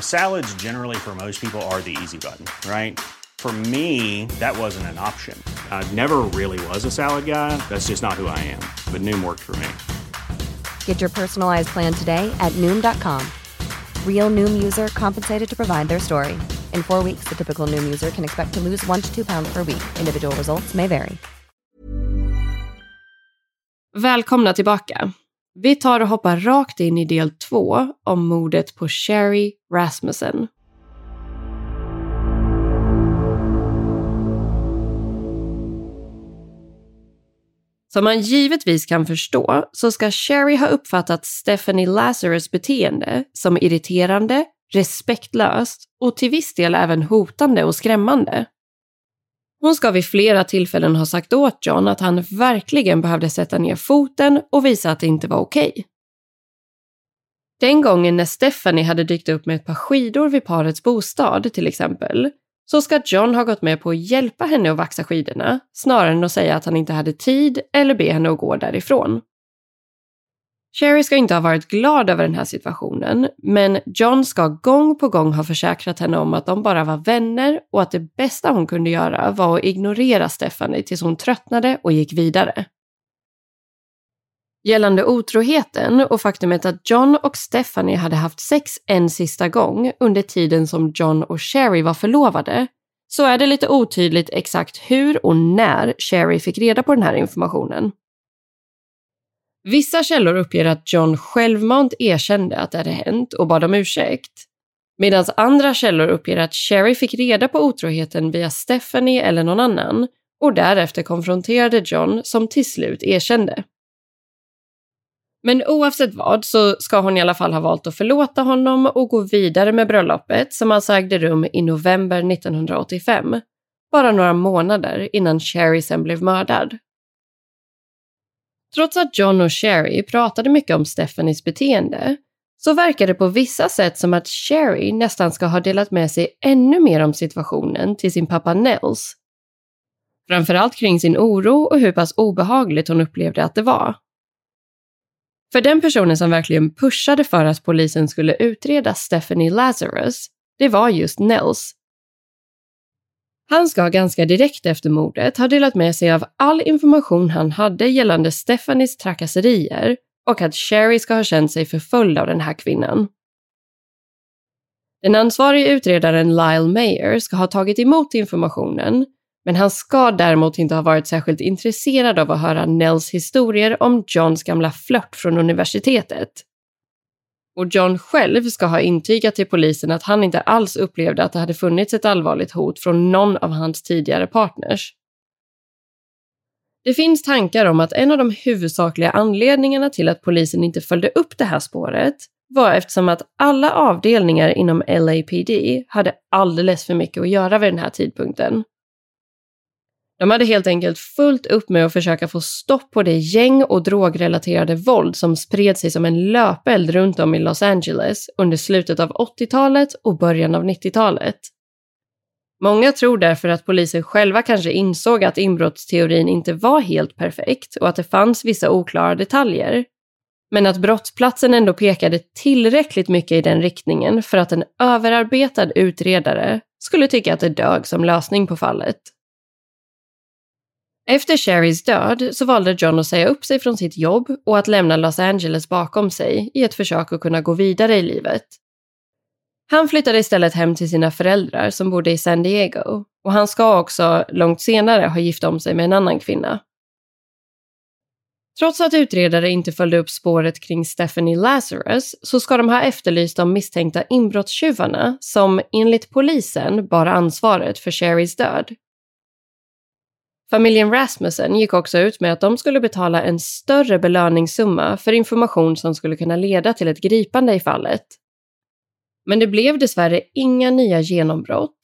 Salads, generally, for most people, are the easy button, right? For me, that wasn't an option. I never really was a salad guy. That's just not who I am. But Noom worked for me. Get your personalized plan today at Noom.com. Real Noom user compensated to provide their story. In four weeks, the typical Noom user can expect to lose one to two pounds per week. Individual results may vary. Välkomna tillbaka. Vi tar och hoppar rakt in i del två om mordet på Sherry Rasmussen. Som man givetvis kan förstå så ska Sherry ha uppfattat Stephanie Lazarus beteende som irriterande, respektlöst och till viss del även hotande och skrämmande. Hon ska vid flera tillfällen ha sagt åt John att han verkligen behövde sätta ner foten och visa att det inte var okej. Den gången när Stephanie hade dykt upp med ett par skidor vid parets bostad till exempel, så ska John ha gått med på att hjälpa henne att vaxa skidorna snarare än att säga att han inte hade tid eller be henne att gå därifrån. Sherry ska inte ha varit glad över den här situationen, men John ska gång på gång ha försäkrat henne om att de bara var vänner och att det bästa hon kunde göra var att ignorera Stephanie tills hon tröttnade och gick vidare. Gällande otroheten och faktumet att John och Stephanie hade haft sex en sista gång under tiden som John och Sherry var förlovade, så är det lite otydligt exakt hur och när Sherry fick reda på den här informationen. Vissa källor uppger att John självmant erkände att det hade hänt och bad om ursäkt. Medan andra källor uppger att Sherry fick reda på otroheten via Stephanie eller någon annan och därefter konfronterade John som till slut erkände. Men oavsett vad så ska hon i alla fall ha valt att förlåta honom och gå vidare med bröllopet som alltså ägde rum i november 1985. Bara några månader innan Sherry sen blev mördad. Trots att John och Sherry pratade mycket om Stephanies beteende så verkar det på vissa sätt som att Sherry nästan ska ha delat med sig ännu mer om situationen till sin pappa Nels. Framförallt kring sin oro och hur pass obehagligt hon upplevde att det var. För den personen som verkligen pushade för att polisen skulle utreda Stephanie Lazarus, det var just Nels. Han ska ganska direkt efter mordet ha delat med sig av all information han hade gällande Stephanies trakasserier och att Sherry ska ha känt sig förföljd av den här kvinnan. Den ansvarige utredaren Lyle Mayer ska ha tagit emot informationen, men han ska däremot inte ha varit särskilt intresserad av att höra Nels historier om Johns gamla flört från universitetet. Och John själv ska ha intygat till polisen att han inte alls upplevde att det hade funnits ett allvarligt hot från någon av hans tidigare partners. Det finns tankar om att en av de huvudsakliga anledningarna till att polisen inte följde upp det här spåret var eftersom att alla avdelningar inom LAPD hade alldeles för mycket att göra vid den här tidpunkten. De hade helt enkelt fullt upp med att försöka få stopp på det gäng och drogrelaterade våld som spred sig som en löpeld runt om i Los Angeles under slutet av 80-talet och början av 90-talet. Många tror därför att polisen själva kanske insåg att inbrottsteorin inte var helt perfekt och att det fanns vissa oklara detaljer. Men att brottsplatsen ändå pekade tillräckligt mycket i den riktningen för att en överarbetad utredare skulle tycka att det dög som lösning på fallet. Efter Sherrys död så valde John att säga upp sig från sitt jobb och att lämna Los Angeles bakom sig i ett försök att kunna gå vidare i livet. Han flyttade istället hem till sina föräldrar som bodde i San Diego och han ska också långt senare ha gift om sig med en annan kvinna. Trots att utredare inte följde upp spåret kring Stephanie Lazarus så ska de ha efterlyst de misstänkta inbrottstjuvarna som enligt polisen bar ansvaret för Sherrys död. Familjen Rasmussen gick också ut med att de skulle betala en större belöningssumma för information som skulle kunna leda till ett gripande i fallet. Men det blev dessvärre inga nya genombrott.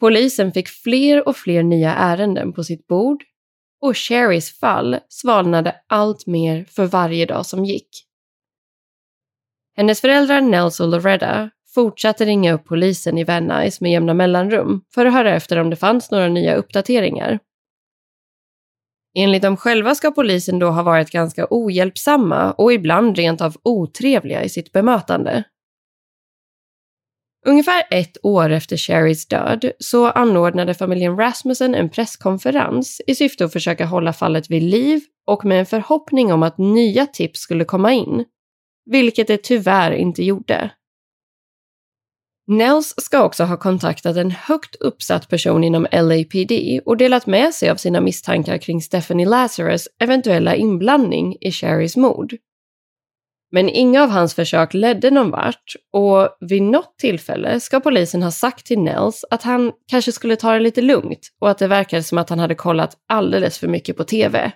Polisen fick fler och fler nya ärenden på sitt bord och Sherrys fall svalnade allt mer för varje dag som gick. Hennes föräldrar Nels och Loretta fortsatte ringa upp polisen i Van Nuys med jämna mellanrum för att höra efter om det fanns några nya uppdateringar. Enligt dem själva ska polisen då ha varit ganska ohjälpsamma och ibland rent av otrevliga i sitt bemötande. Ungefär ett år efter Sherrys död så anordnade familjen Rasmussen en presskonferens i syfte att försöka hålla fallet vid liv och med en förhoppning om att nya tips skulle komma in, vilket det tyvärr inte gjorde. Nels ska också ha kontaktat en högt uppsatt person inom LAPD och delat med sig av sina misstankar kring Stephanie Lazarus eventuella inblandning i Sherrys mord. Men inga av hans försök ledde någon vart och vid något tillfälle ska polisen ha sagt till Nels att han kanske skulle ta det lite lugnt och att det verkade som att han hade kollat alldeles för mycket på TV.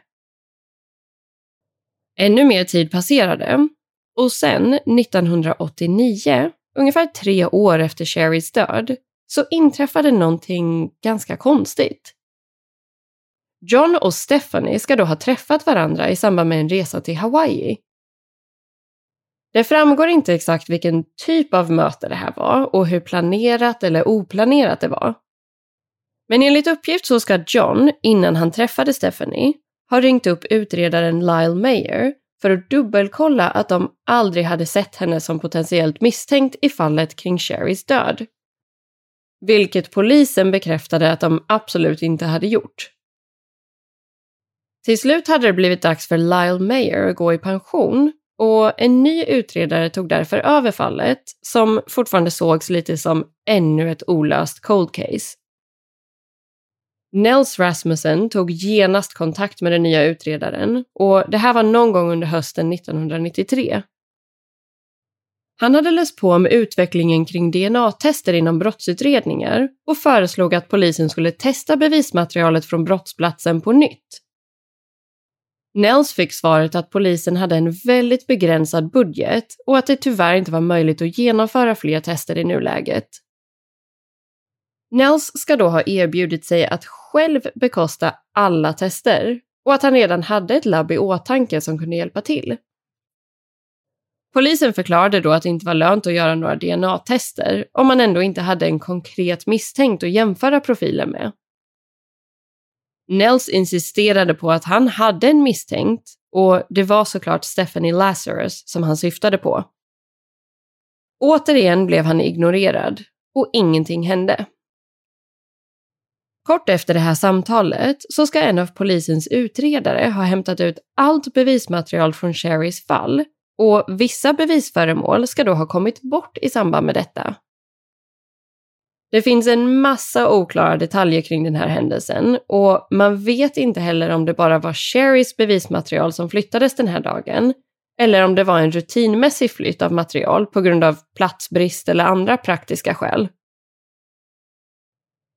Ännu mer tid passerade och sen 1989, ungefär tre år efter Sherrys död, så inträffade någonting ganska konstigt. John och Stephanie ska då ha träffat varandra i samband med en resa till Hawaii det framgår inte exakt vilken typ av möte det här var och hur planerat eller oplanerat det var. Men enligt uppgift så ska John, innan han träffade Stephanie, ha ringt upp utredaren Lyle Mayer för att dubbelkolla att de aldrig hade sett henne som potentiellt misstänkt i fallet kring Sherrys död. Vilket polisen bekräftade att de absolut inte hade gjort. Till slut hade det blivit dags för Lyle Mayer att gå i pension och en ny utredare tog därför över fallet, som fortfarande sågs lite som ännu ett olöst cold case. Nels Rasmussen tog genast kontakt med den nya utredaren och det här var någon gång under hösten 1993. Han hade läst på om utvecklingen kring DNA-tester inom brottsutredningar och föreslog att polisen skulle testa bevismaterialet från brottsplatsen på nytt Nels fick svaret att polisen hade en väldigt begränsad budget och att det tyvärr inte var möjligt att genomföra fler tester i nuläget. Nels ska då ha erbjudit sig att själv bekosta alla tester och att han redan hade ett labb i åtanke som kunde hjälpa till. Polisen förklarade då att det inte var lönt att göra några DNA-tester om man ändå inte hade en konkret misstänkt att jämföra profilen med. Nels insisterade på att han hade en misstänkt och det var såklart Stephanie Lazarus som han syftade på. Återigen blev han ignorerad och ingenting hände. Kort efter det här samtalet så ska en av polisens utredare ha hämtat ut allt bevismaterial från Sherrys fall och vissa bevisföremål ska då ha kommit bort i samband med detta. Det finns en massa oklara detaljer kring den här händelsen och man vet inte heller om det bara var Sherrys bevismaterial som flyttades den här dagen eller om det var en rutinmässig flytt av material på grund av platsbrist eller andra praktiska skäl.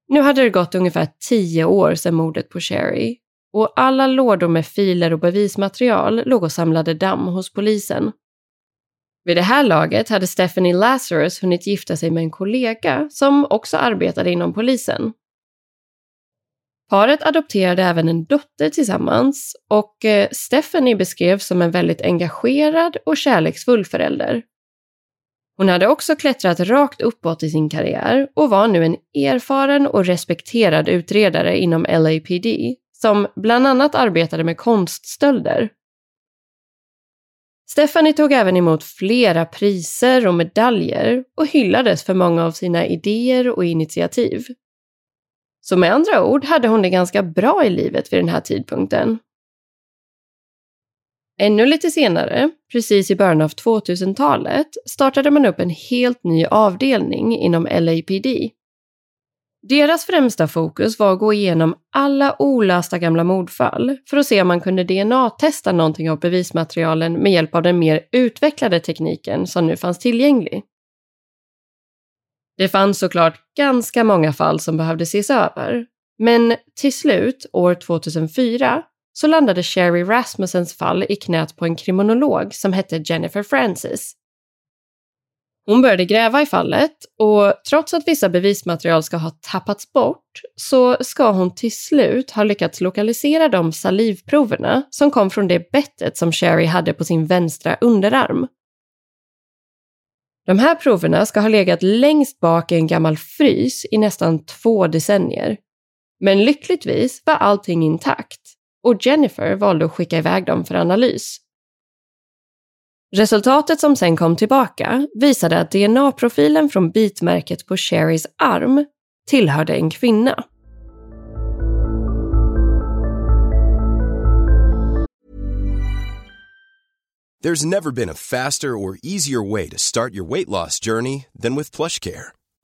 Nu hade det gått ungefär tio år sedan mordet på Sherry och alla lådor med filer och bevismaterial låg och samlade damm hos polisen. Vid det här laget hade Stephanie Lazarus hunnit gifta sig med en kollega som också arbetade inom polisen. Paret adopterade även en dotter tillsammans och eh, Stephanie beskrevs som en väldigt engagerad och kärleksfull förälder. Hon hade också klättrat rakt uppåt i sin karriär och var nu en erfaren och respekterad utredare inom LAPD som bland annat arbetade med konststölder Stephanie tog även emot flera priser och medaljer och hyllades för många av sina idéer och initiativ. Så med andra ord hade hon det ganska bra i livet vid den här tidpunkten. Ännu lite senare, precis i början av 2000-talet, startade man upp en helt ny avdelning inom LAPD. Deras främsta fokus var att gå igenom alla olösta gamla mordfall för att se om man kunde DNA-testa någonting av bevismaterialen med hjälp av den mer utvecklade tekniken som nu fanns tillgänglig. Det fanns såklart ganska många fall som behövde ses över, men till slut, år 2004, så landade Sherry Rasmussens fall i knät på en kriminolog som hette Jennifer Francis. Hon började gräva i fallet och trots att vissa bevismaterial ska ha tappats bort så ska hon till slut ha lyckats lokalisera de salivproverna som kom från det bettet som Sherry hade på sin vänstra underarm. De här proverna ska ha legat längst bak i en gammal frys i nästan två decennier. Men lyckligtvis var allting intakt och Jennifer valde att skicka iväg dem för analys. Resultatet som sen kom tillbaka visade att DNA-profilen från bitmärket på Sherrys arm tillhörde en kvinna. There's never been a faster or easier way to start your weight loss journey than with PlushCare.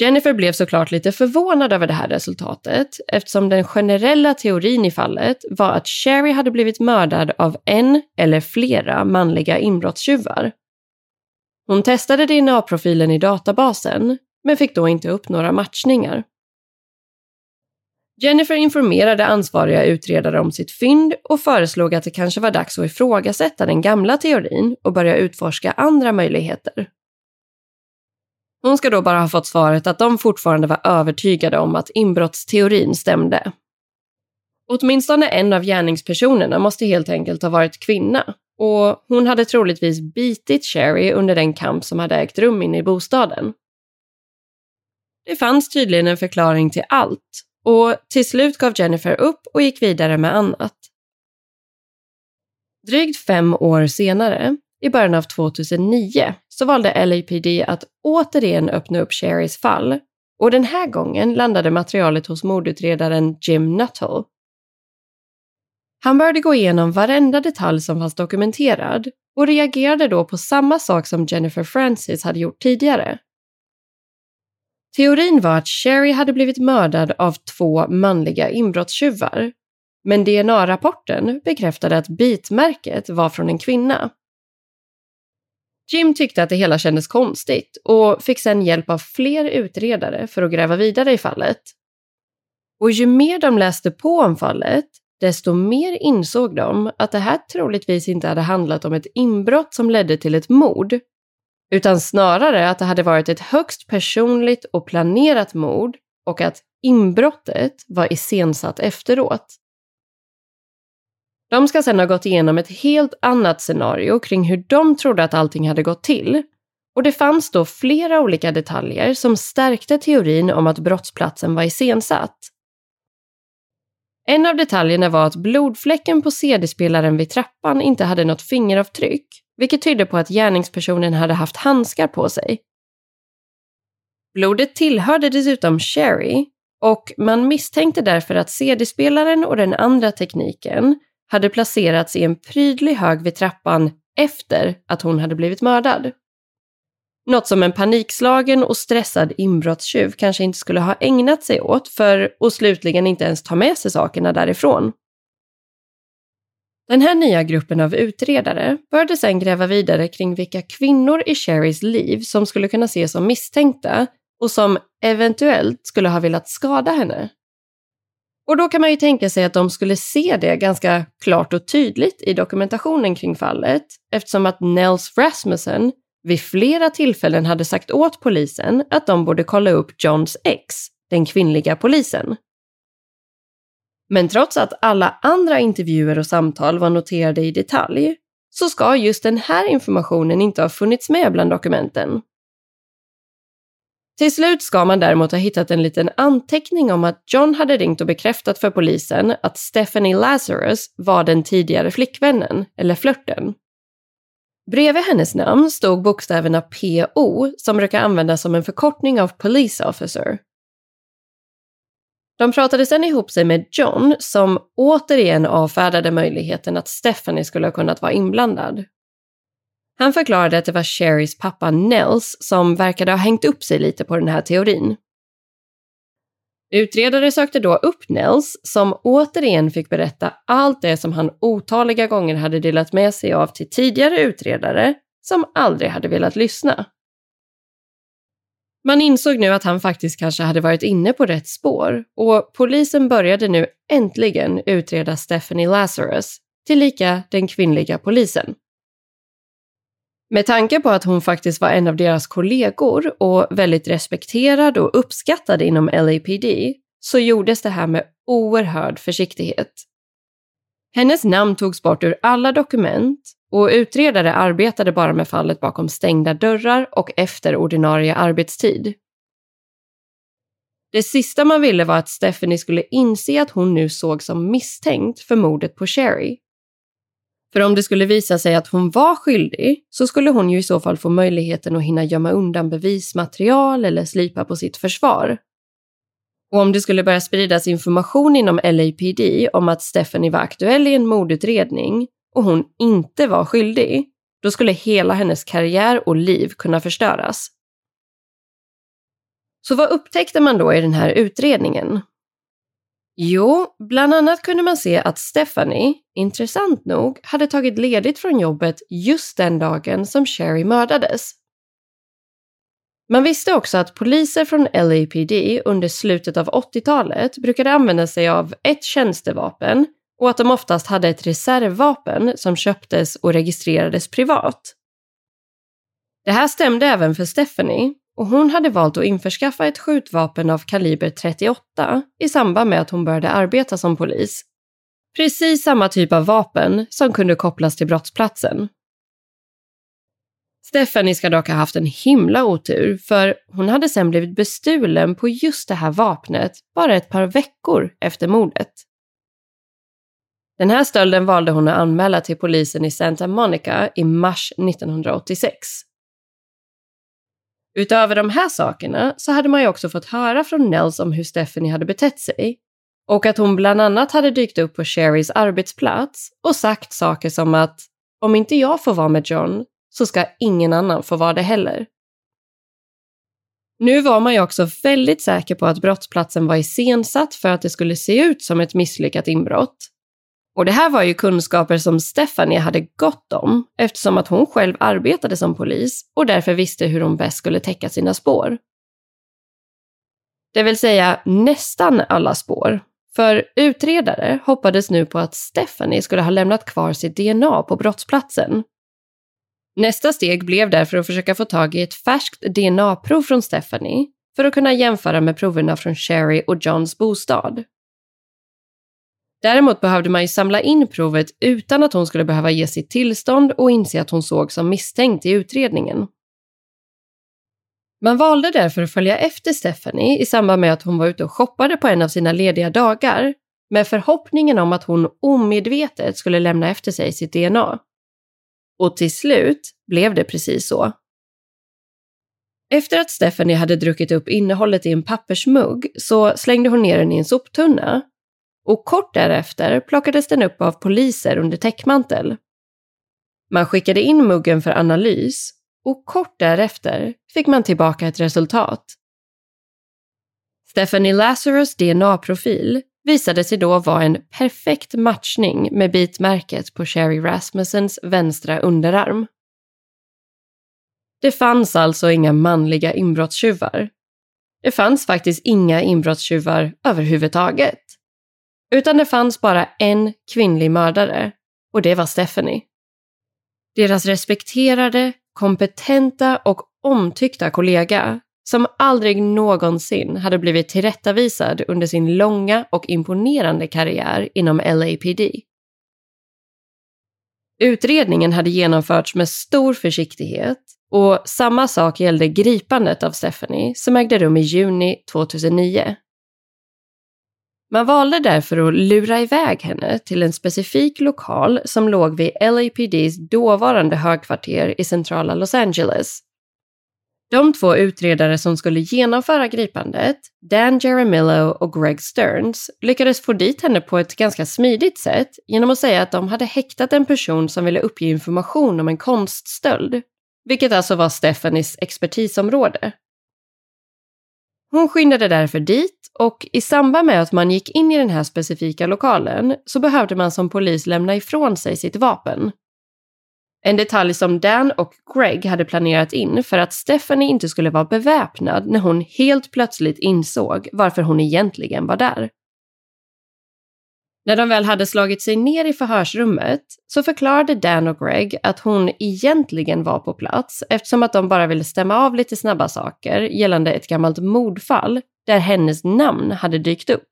Jennifer blev såklart lite förvånad över det här resultatet eftersom den generella teorin i fallet var att Sherry hade blivit mördad av en eller flera manliga inbrottstjuvar. Hon testade DNA-profilen i databasen men fick då inte upp några matchningar. Jennifer informerade ansvariga utredare om sitt fynd och föreslog att det kanske var dags att ifrågasätta den gamla teorin och börja utforska andra möjligheter. Hon ska då bara ha fått svaret att de fortfarande var övertygade om att inbrottsteorin stämde. Åtminstone en av gärningspersonerna måste helt enkelt ha varit kvinna och hon hade troligtvis bitit Sherry under den kamp som hade ägt rum inne i bostaden. Det fanns tydligen en förklaring till allt och till slut gav Jennifer upp och gick vidare med annat. Drygt fem år senare, i början av 2009, så valde LAPD att återigen öppna upp Sherrys fall och den här gången landade materialet hos mordutredaren Jim Nuttall. Han började gå igenom varenda detalj som fanns dokumenterad och reagerade då på samma sak som Jennifer Francis hade gjort tidigare. Teorin var att Sherry hade blivit mördad av två manliga inbrottstjuvar. Men DNA-rapporten bekräftade att bitmärket var från en kvinna. Jim tyckte att det hela kändes konstigt och fick sedan hjälp av fler utredare för att gräva vidare i fallet. Och ju mer de läste på om fallet, desto mer insåg de att det här troligtvis inte hade handlat om ett inbrott som ledde till ett mord, utan snarare att det hade varit ett högst personligt och planerat mord och att inbrottet var iscensatt efteråt. De ska sedan ha gått igenom ett helt annat scenario kring hur de trodde att allting hade gått till Och det fanns då flera olika detaljer som stärkte teorin om att brottsplatsen var iscensatt. En av detaljerna var att blodfläcken på CD-spelaren vid trappan inte hade något fingeravtryck, vilket tydde på att gärningspersonen hade haft handskar på sig. Blodet tillhörde dessutom Sherry och man misstänkte därför att CD-spelaren och den andra tekniken hade placerats i en prydlig hög vid trappan efter att hon hade blivit mördad. Något som en panikslagen och stressad inbrottstjuv kanske inte skulle ha ägnat sig åt för att slutligen inte ens ta med sig sakerna därifrån. Den här nya gruppen av utredare började sedan gräva vidare kring vilka kvinnor i Sherrys liv som skulle kunna ses som misstänkta och som eventuellt skulle ha velat skada henne. Och då kan man ju tänka sig att de skulle se det ganska klart och tydligt i dokumentationen kring fallet eftersom att Nels Rasmussen vid flera tillfällen hade sagt åt polisen att de borde kolla upp Johns ex, den kvinnliga polisen. Men trots att alla andra intervjuer och samtal var noterade i detalj så ska just den här informationen inte ha funnits med bland dokumenten. Till slut ska man däremot ha hittat en liten anteckning om att John hade ringt och bekräftat för polisen att Stephanie Lazarus var den tidigare flickvännen, eller flörten. Bredvid hennes namn stod bokstäverna PO som brukar användas som en förkortning av Police Officer. De pratade sedan ihop sig med John som återigen avfärdade möjligheten att Stephanie skulle ha kunnat vara inblandad. Han förklarade att det var Sherrys pappa Nels som verkade ha hängt upp sig lite på den här teorin. Utredare sökte då upp Nels som återigen fick berätta allt det som han otaliga gånger hade delat med sig av till tidigare utredare som aldrig hade velat lyssna. Man insåg nu att han faktiskt kanske hade varit inne på rätt spår och polisen började nu äntligen utreda Stephanie Lazarus, tillika den kvinnliga polisen. Med tanke på att hon faktiskt var en av deras kollegor och väldigt respekterad och uppskattad inom LAPD så gjordes det här med oerhörd försiktighet. Hennes namn togs bort ur alla dokument och utredare arbetade bara med fallet bakom stängda dörrar och efter ordinarie arbetstid. Det sista man ville var att Stephanie skulle inse att hon nu såg som misstänkt för mordet på Sherry för om det skulle visa sig att hon var skyldig så skulle hon ju i så fall få möjligheten att hinna gömma undan bevismaterial eller slipa på sitt försvar. Och om det skulle börja spridas information inom LAPD om att Stephanie var aktuell i en mordutredning och hon inte var skyldig, då skulle hela hennes karriär och liv kunna förstöras. Så vad upptäckte man då i den här utredningen? Jo, bland annat kunde man se att Stephanie, intressant nog, hade tagit ledigt från jobbet just den dagen som Sherry mördades. Man visste också att poliser från LAPD under slutet av 80-talet brukade använda sig av ett tjänstevapen och att de oftast hade ett reservvapen som köptes och registrerades privat. Det här stämde även för Stephanie och hon hade valt att införskaffa ett skjutvapen av kaliber 38 i samband med att hon började arbeta som polis. Precis samma typ av vapen som kunde kopplas till brottsplatsen. Stephanie ska dock ha haft en himla otur för hon hade sen blivit bestulen på just det här vapnet bara ett par veckor efter mordet. Den här stölden valde hon att anmäla till polisen i Santa Monica i mars 1986. Utöver de här sakerna så hade man ju också fått höra från Nels om hur Stephanie hade betett sig. Och att hon bland annat hade dykt upp på Sherrys arbetsplats och sagt saker som att om inte jag får vara med John så ska ingen annan få vara det heller. Nu var man ju också väldigt säker på att brottsplatsen var iscensatt för att det skulle se ut som ett misslyckat inbrott. Och det här var ju kunskaper som Stephanie hade gott om eftersom att hon själv arbetade som polis och därför visste hur hon bäst skulle täcka sina spår. Det vill säga nästan alla spår. För utredare hoppades nu på att Stephanie skulle ha lämnat kvar sitt DNA på brottsplatsen. Nästa steg blev därför att försöka få tag i ett färskt DNA-prov från Stephanie för att kunna jämföra med proverna från Sherry och Johns bostad. Däremot behövde man ju samla in provet utan att hon skulle behöva ge sitt tillstånd och inse att hon såg som misstänkt i utredningen. Man valde därför att följa efter Stephanie i samband med att hon var ute och shoppade på en av sina lediga dagar med förhoppningen om att hon omedvetet skulle lämna efter sig sitt DNA. Och till slut blev det precis så. Efter att Stephanie hade druckit upp innehållet i en pappersmugg så slängde hon ner den i en soptunna. Och kort därefter plockades den upp av poliser under täckmantel. Man skickade in muggen för analys och kort därefter fick man tillbaka ett resultat. Stephanie Lazarus DNA-profil visade sig då vara en perfekt matchning med bitmärket på Sherry Rasmussens vänstra underarm. Det fanns alltså inga manliga inbrottstjuvar. Det fanns faktiskt inga inbrottstjuvar överhuvudtaget. Utan det fanns bara en kvinnlig mördare och det var Stephanie. Deras respekterade, kompetenta och omtyckta kollega som aldrig någonsin hade blivit tillrättavisad under sin långa och imponerande karriär inom LAPD. Utredningen hade genomförts med stor försiktighet och samma sak gällde gripandet av Stephanie som ägde rum i juni 2009. Man valde därför att lura iväg henne till en specifik lokal som låg vid LAPDs dåvarande högkvarter i centrala Los Angeles. De två utredare som skulle genomföra gripandet, Dan Jaramillo och Greg Stearns, lyckades få dit henne på ett ganska smidigt sätt genom att säga att de hade häktat en person som ville uppge information om en konststöld, vilket alltså var Stephanies expertisområde. Hon skyndade därför dit och i samband med att man gick in i den här specifika lokalen så behövde man som polis lämna ifrån sig sitt vapen. En detalj som Dan och Greg hade planerat in för att Stephanie inte skulle vara beväpnad när hon helt plötsligt insåg varför hon egentligen var där. När de väl hade slagit sig ner i förhörsrummet så förklarade Dan och Greg att hon egentligen var på plats eftersom att de bara ville stämma av lite snabba saker gällande ett gammalt mordfall där hennes namn hade dykt upp.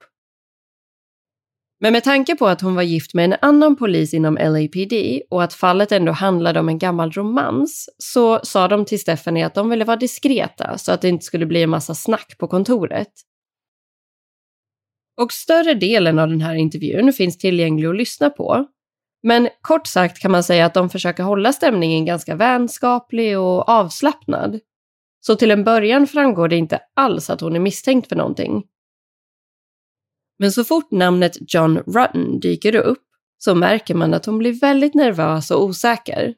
Men med tanke på att hon var gift med en annan polis inom LAPD och att fallet ändå handlade om en gammal romans så sa de till Stephanie att de ville vara diskreta så att det inte skulle bli en massa snack på kontoret. Och större delen av den här intervjun finns tillgänglig att lyssna på. Men kort sagt kan man säga att de försöker hålla stämningen ganska vänskaplig och avslappnad. Så till en början framgår det inte alls att hon är misstänkt för någonting. Men så fort namnet John Rutten dyker upp så märker man att hon blir väldigt nervös och osäker.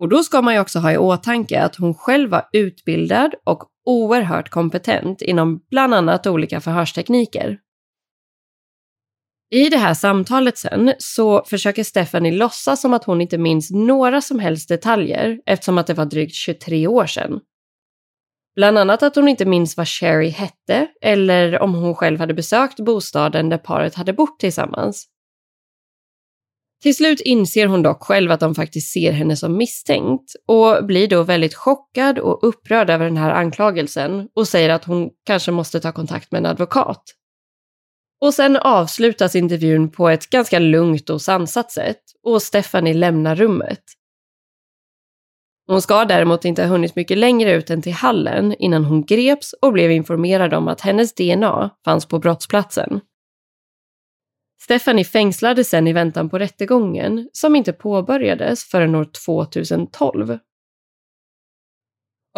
Och då ska man ju också ha i åtanke att hon själv var utbildad och oerhört kompetent inom bland annat olika förhörstekniker. I det här samtalet sen så försöker Stephanie låtsas som att hon inte minns några som helst detaljer eftersom att det var drygt 23 år sedan. Bland annat att hon inte minns vad Sherry hette eller om hon själv hade besökt bostaden där paret hade bott tillsammans. Till slut inser hon dock själv att de faktiskt ser henne som misstänkt och blir då väldigt chockad och upprörd över den här anklagelsen och säger att hon kanske måste ta kontakt med en advokat. Och sen avslutas intervjun på ett ganska lugnt och sansat sätt och Stephanie lämnar rummet. Hon ska däremot inte ha hunnit mycket längre ut än till hallen innan hon greps och blev informerad om att hennes DNA fanns på brottsplatsen. Stephanie fängslades sen i väntan på rättegången som inte påbörjades förrän år 2012.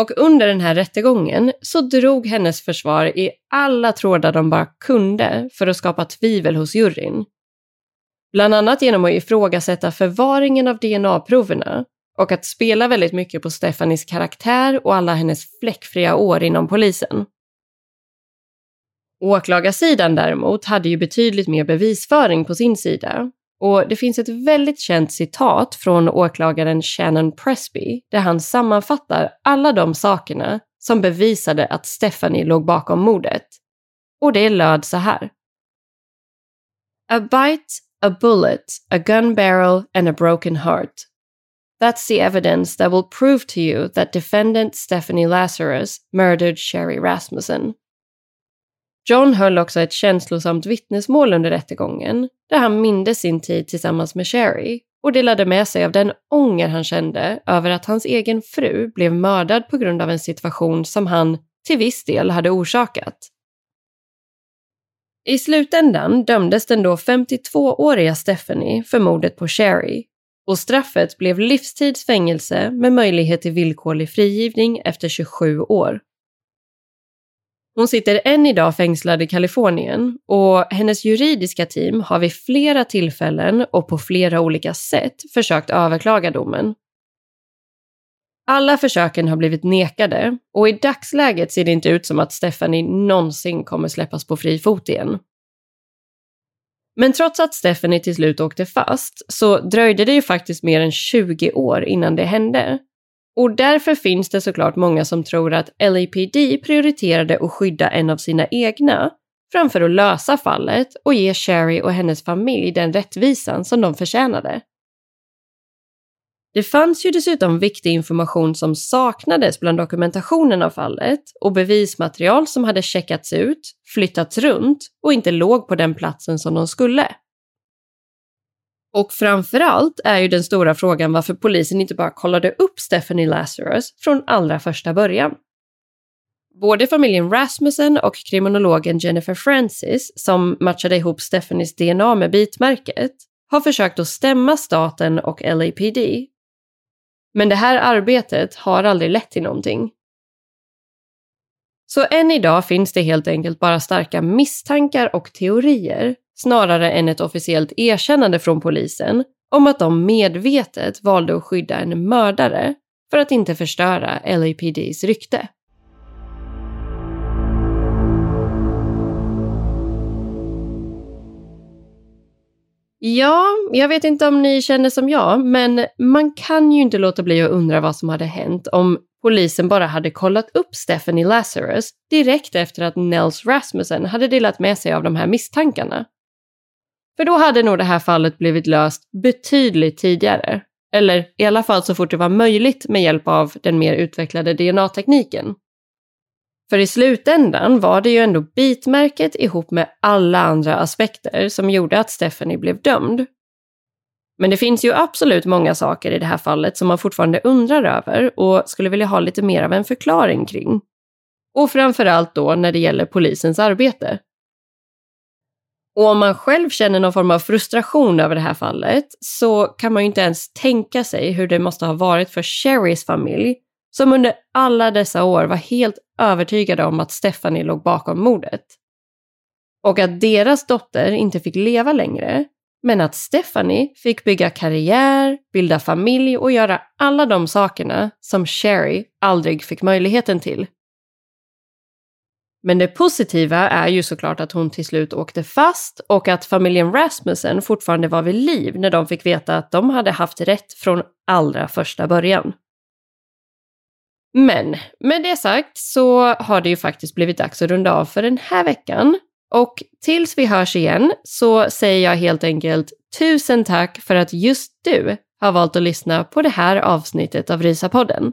Och under den här rättegången så drog hennes försvar i alla trådar de bara kunde för att skapa tvivel hos juryn. Bland annat genom att ifrågasätta förvaringen av DNA-proverna och att spela väldigt mycket på Stefanis karaktär och alla hennes fläckfria år inom polisen. Åklagarsidan däremot hade ju betydligt mer bevisföring på sin sida. Och det finns ett väldigt känt citat från åklagaren Shannon Presby där han sammanfattar alla de sakerna som bevisade att Stephanie låg bakom mordet. Och det löd så här. A bite, a bullet, a gun barrel and a broken heart. That's the evidence that will prove to you that defendant Stephanie Lazarus murdered Sherry Rasmussen. John höll också ett känslosamt vittnesmål under rättegången där han mindes sin tid tillsammans med Sherry och delade med sig av den ånger han kände över att hans egen fru blev mördad på grund av en situation som han till viss del hade orsakat. I slutändan dömdes den då 52-åriga Stephanie för mordet på Sherry och straffet blev livstids fängelse med möjlighet till villkorlig frigivning efter 27 år. Hon sitter än idag fängslad i Kalifornien och hennes juridiska team har vid flera tillfällen och på flera olika sätt försökt överklaga domen. Alla försöken har blivit nekade och i dagsläget ser det inte ut som att Stephanie någonsin kommer släppas på fri fot igen. Men trots att Stephanie till slut åkte fast så dröjde det ju faktiskt mer än 20 år innan det hände. Och därför finns det såklart många som tror att LAPD prioriterade att skydda en av sina egna framför att lösa fallet och ge Sherry och hennes familj den rättvisan som de förtjänade. Det fanns ju dessutom viktig information som saknades bland dokumentationen av fallet och bevismaterial som hade checkats ut, flyttats runt och inte låg på den platsen som de skulle. Och framförallt är ju den stora frågan varför polisen inte bara kollade upp Stephanie Lazarus från allra första början. Både familjen Rasmussen och kriminologen Jennifer Francis, som matchade ihop Stephanies DNA med bitmärket, har försökt att stämma staten och LAPD men det här arbetet har aldrig lett till någonting. Så än idag finns det helt enkelt bara starka misstankar och teorier snarare än ett officiellt erkännande från polisen om att de medvetet valde att skydda en mördare för att inte förstöra LAPDs rykte. Ja, jag vet inte om ni känner som jag, men man kan ju inte låta bli att undra vad som hade hänt om polisen bara hade kollat upp Stephanie Lazarus direkt efter att Nels Rasmussen hade delat med sig av de här misstankarna. För då hade nog det här fallet blivit löst betydligt tidigare. Eller i alla fall så fort det var möjligt med hjälp av den mer utvecklade DNA-tekniken. För i slutändan var det ju ändå bitmärket ihop med alla andra aspekter som gjorde att Stephanie blev dömd. Men det finns ju absolut många saker i det här fallet som man fortfarande undrar över och skulle vilja ha lite mer av en förklaring kring. Och framförallt då när det gäller polisens arbete. Och om man själv känner någon form av frustration över det här fallet så kan man ju inte ens tänka sig hur det måste ha varit för Sherrys familj som under alla dessa år var helt övertygade om att Stephanie låg bakom mordet. Och att deras dotter inte fick leva längre, men att Stephanie fick bygga karriär, bilda familj och göra alla de sakerna som Sherry aldrig fick möjligheten till. Men det positiva är ju såklart att hon till slut åkte fast och att familjen Rasmussen fortfarande var vid liv när de fick veta att de hade haft rätt från allra första början. Men med det sagt så har det ju faktiskt blivit dags att runda av för den här veckan. Och tills vi hörs igen så säger jag helt enkelt tusen tack för att just du har valt att lyssna på det här avsnittet av Rysapodden.